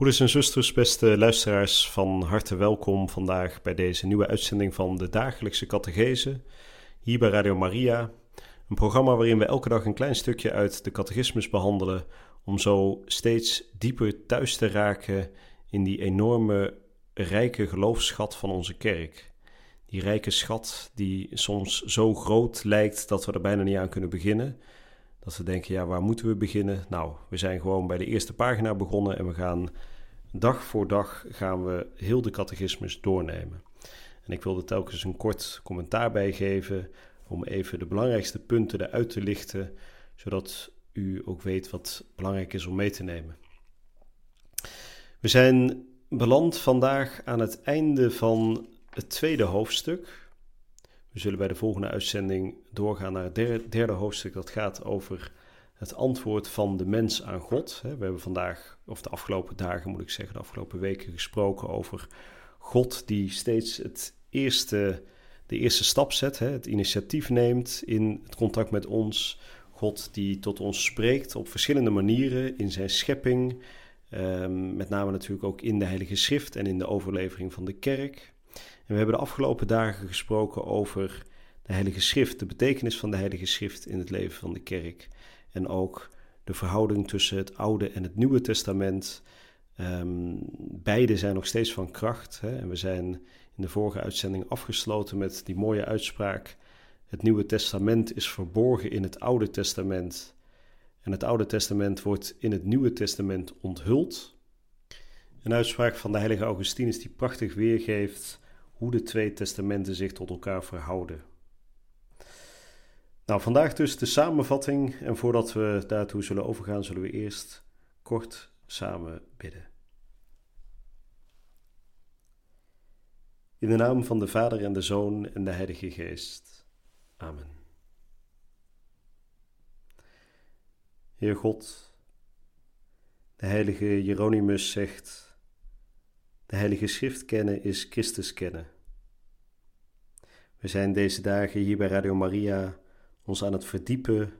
Broeders en zusters, beste luisteraars, van harte welkom vandaag bij deze nieuwe uitzending van de dagelijkse catechese hier bij Radio Maria. Een programma waarin we elke dag een klein stukje uit de catechismus behandelen om zo steeds dieper thuis te raken in die enorme rijke geloofsschat van onze kerk. Die rijke schat die soms zo groot lijkt dat we er bijna niet aan kunnen beginnen. Dat we denken, ja, waar moeten we beginnen? Nou, we zijn gewoon bij de eerste pagina begonnen en we gaan dag voor dag gaan we heel de catechismus doornemen. En ik wilde telkens een kort commentaar bij geven om even de belangrijkste punten eruit te lichten, zodat u ook weet wat belangrijk is om mee te nemen. We zijn beland vandaag aan het einde van het tweede hoofdstuk. We zullen bij de volgende uitzending doorgaan naar het derde, hoofdstuk. Dat gaat over het antwoord van de mens aan God. We hebben vandaag, of de afgelopen dagen moet ik zeggen, de afgelopen weken gesproken over God die steeds het eerste, de eerste stap zet, het initiatief neemt in het contact met ons. God die tot ons spreekt op verschillende manieren in zijn schepping, ehm, met name natuurlijk ook in de Heilige Schrift en in de overlevering van de kerk. En we hebben de afgelopen dagen gesproken over de Heilige Schrift, de betekenis van de Heilige Schrift in het leven van de kerk. En ook de verhouding tussen het Oude en het Nieuwe Testament. Um, beide zijn nog steeds van kracht. Hè? En we zijn in de vorige uitzending afgesloten met die mooie uitspraak. Het Nieuwe Testament is verborgen in het Oude Testament. En het Oude Testament wordt in het Nieuwe Testament onthuld. Een uitspraak van de heilige Augustinus die prachtig weergeeft hoe de twee testamenten zich tot elkaar verhouden. Nou, vandaag dus de samenvatting. En voordat we daartoe zullen overgaan, zullen we eerst kort samen bidden. In de naam van de Vader en de Zoon en de Heilige Geest. Amen. Heer God, de heilige Jeronimus zegt: De heilige schrift kennen is Christus kennen. We zijn deze dagen hier bij Radio Maria ons aan het verdiepen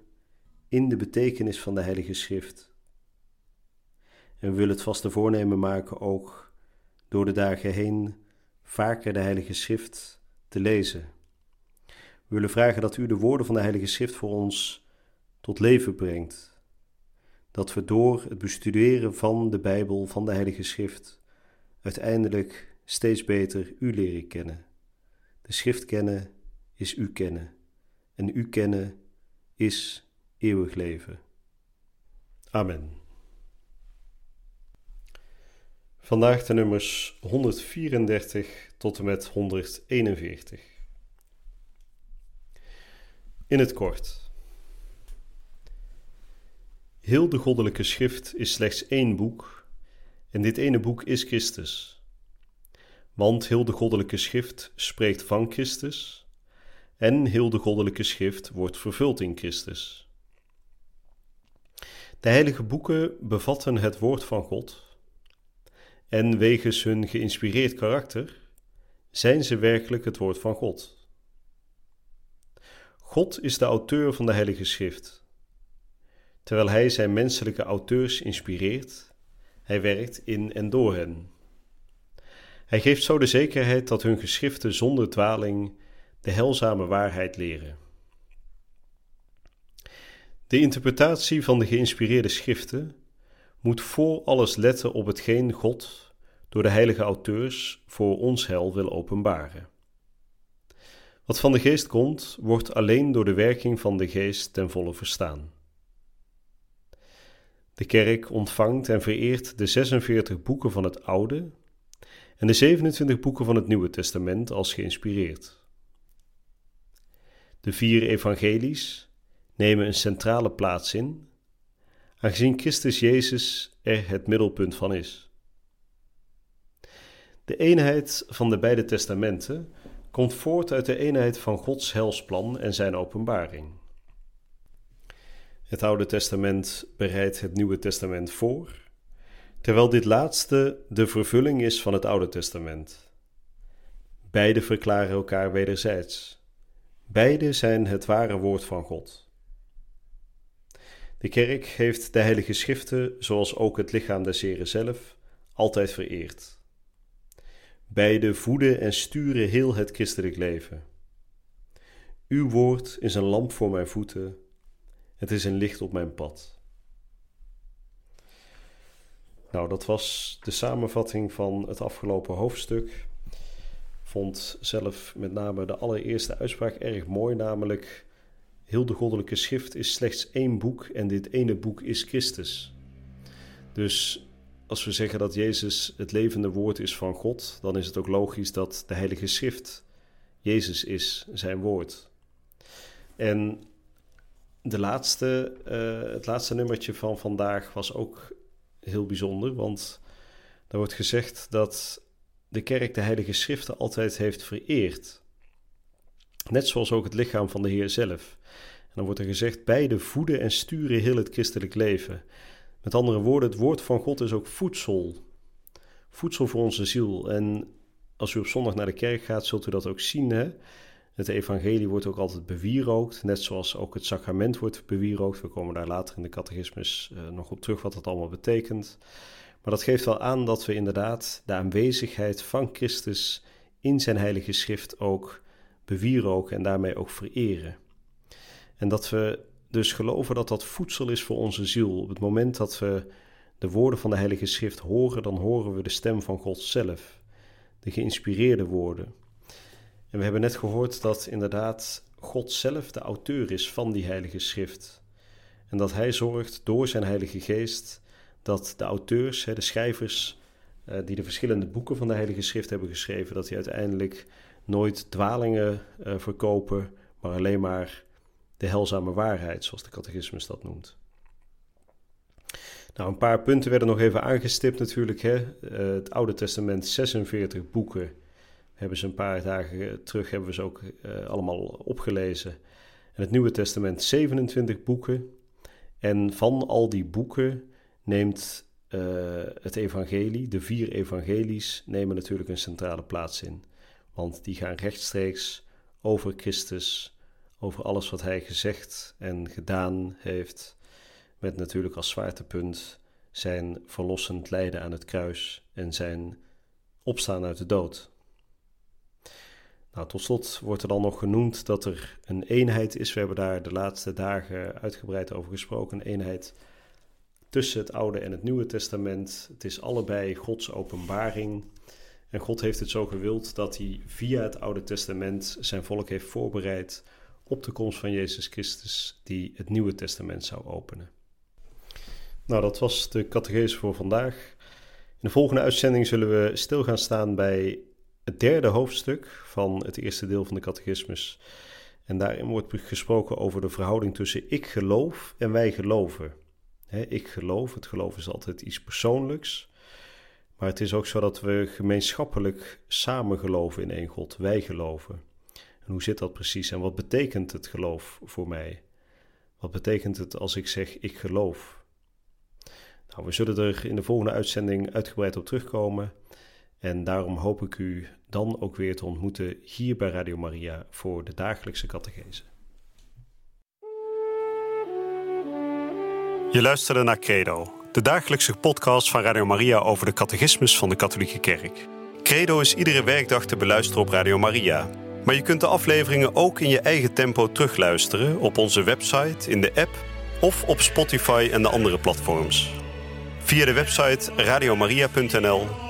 in de betekenis van de Heilige Schrift. En we willen het vaste voornemen maken ook door de dagen heen vaker de Heilige Schrift te lezen. We willen vragen dat u de woorden van de Heilige Schrift voor ons tot leven brengt. Dat we door het bestuderen van de Bijbel, van de Heilige Schrift, uiteindelijk steeds beter u leren kennen. De Schrift kennen is u kennen en u kennen is eeuwig leven. Amen. Vandaag de nummers 134 tot en met 141. In het kort. Heel de goddelijke schrift is slechts één boek, en dit ene boek is Christus. Want heel de goddelijke schrift spreekt van Christus en heel de goddelijke schrift wordt vervuld in Christus. De heilige boeken bevatten het woord van God en wegens hun geïnspireerd karakter zijn ze werkelijk het woord van God. God is de auteur van de heilige schrift. Terwijl hij zijn menselijke auteurs inspireert, hij werkt in en door hen. Hij geeft zo de zekerheid dat hun geschriften zonder dwaling de heilzame waarheid leren. De interpretatie van de geïnspireerde schriften moet voor alles letten op hetgeen God door de heilige auteurs voor ons hel wil openbaren. Wat van de geest komt, wordt alleen door de werking van de geest ten volle verstaan. De kerk ontvangt en vereert de 46 boeken van het Oude en de 27 boeken van het Nieuwe Testament als geïnspireerd. De vier evangelies nemen een centrale plaats in, aangezien Christus Jezus er het middelpunt van is. De eenheid van de beide testamenten komt voort uit de eenheid van Gods helsplan en zijn openbaring. Het Oude Testament bereidt het Nieuwe Testament voor, terwijl dit laatste de vervulling is van het Oude Testament. Beide verklaren elkaar wederzijds. Beide zijn het ware woord van God. De kerk heeft de Heilige Schriften, zoals ook het lichaam des Heren zelf, altijd vereerd. Beide voeden en sturen heel het christelijk leven. Uw woord is een lamp voor mijn voeten, het is een licht op mijn pad. Nou, dat was de samenvatting van het afgelopen hoofdstuk. Vond zelf met name de allereerste uitspraak erg mooi, namelijk heel de goddelijke schrift is slechts één boek en dit ene boek is Christus. Dus als we zeggen dat Jezus het levende woord is van God, dan is het ook logisch dat de Heilige Schrift Jezus is, zijn woord. En de laatste, uh, het laatste nummertje van vandaag was ook heel bijzonder, want daar wordt gezegd dat de kerk de Heilige Schriften altijd heeft vereerd. Net zoals ook het lichaam van de Heer zelf. En dan wordt er gezegd: beide voeden en sturen heel het christelijk leven. Met andere woorden, het woord van God is ook voedsel. Voedsel voor onze ziel. En als u op zondag naar de kerk gaat, zult u dat ook zien. Hè? Het evangelie wordt ook altijd bewierookt, net zoals ook het sacrament wordt bewierookt. We komen daar later in de catechismus uh, nog op terug wat dat allemaal betekent. Maar dat geeft wel aan dat we inderdaad de aanwezigheid van Christus in zijn heilige schrift ook bewieroken en daarmee ook vereren. En dat we dus geloven dat dat voedsel is voor onze ziel. Op het moment dat we de woorden van de Heilige Schrift horen, dan horen we de stem van God zelf, de geïnspireerde woorden. En we hebben net gehoord dat inderdaad God zelf de auteur is van die Heilige Schrift. En dat Hij zorgt door zijn Heilige Geest dat de auteurs, de schrijvers eh, die de verschillende boeken van de Heilige Schrift hebben geschreven, dat die uiteindelijk nooit dwalingen eh, verkopen, maar alleen maar de helzame waarheid, zoals de catechismus dat noemt. Nou, een paar punten werden nog even aangestipt natuurlijk. Hè. Uh, het Oude Testament, 46 boeken. Hebben ze een paar dagen terug hebben we ze ook uh, allemaal opgelezen. En het Nieuwe Testament, 27 boeken. En van al die boeken neemt uh, het evangelie, de vier evangelies, nemen natuurlijk een centrale plaats in. Want die gaan rechtstreeks over Christus, over alles wat hij gezegd en gedaan heeft, met natuurlijk als zwaartepunt zijn verlossend lijden aan het kruis en zijn opstaan uit de dood. Nou, tot slot wordt er dan nog genoemd dat er een eenheid is. We hebben daar de laatste dagen uitgebreid over gesproken. Een eenheid tussen het Oude en het Nieuwe Testament. Het is allebei Gods openbaring. En God heeft het zo gewild dat hij via het Oude Testament zijn volk heeft voorbereid op de komst van Jezus Christus, die het Nieuwe Testament zou openen. Nou, dat was de catechese voor vandaag. In de volgende uitzending zullen we stil gaan staan bij het derde hoofdstuk van het eerste deel van de catechismus. En daarin wordt gesproken over de verhouding tussen ik geloof en wij geloven. ik geloof, het geloof is altijd iets persoonlijks. Maar het is ook zo dat we gemeenschappelijk samen geloven in één God. Wij geloven hoe zit dat precies en wat betekent het geloof voor mij? Wat betekent het als ik zeg ik geloof? Nou, we zullen er in de volgende uitzending uitgebreid op terugkomen. En daarom hoop ik u dan ook weer te ontmoeten hier bij Radio Maria voor de dagelijkse catechese. Je luisterde naar Credo, de dagelijkse podcast van Radio Maria over de catechismus van de Katholieke Kerk. Credo is iedere werkdag te beluisteren op Radio Maria. Maar je kunt de afleveringen ook in je eigen tempo terugluisteren op onze website, in de app of op Spotify en de andere platforms. Via de website radiomaria.nl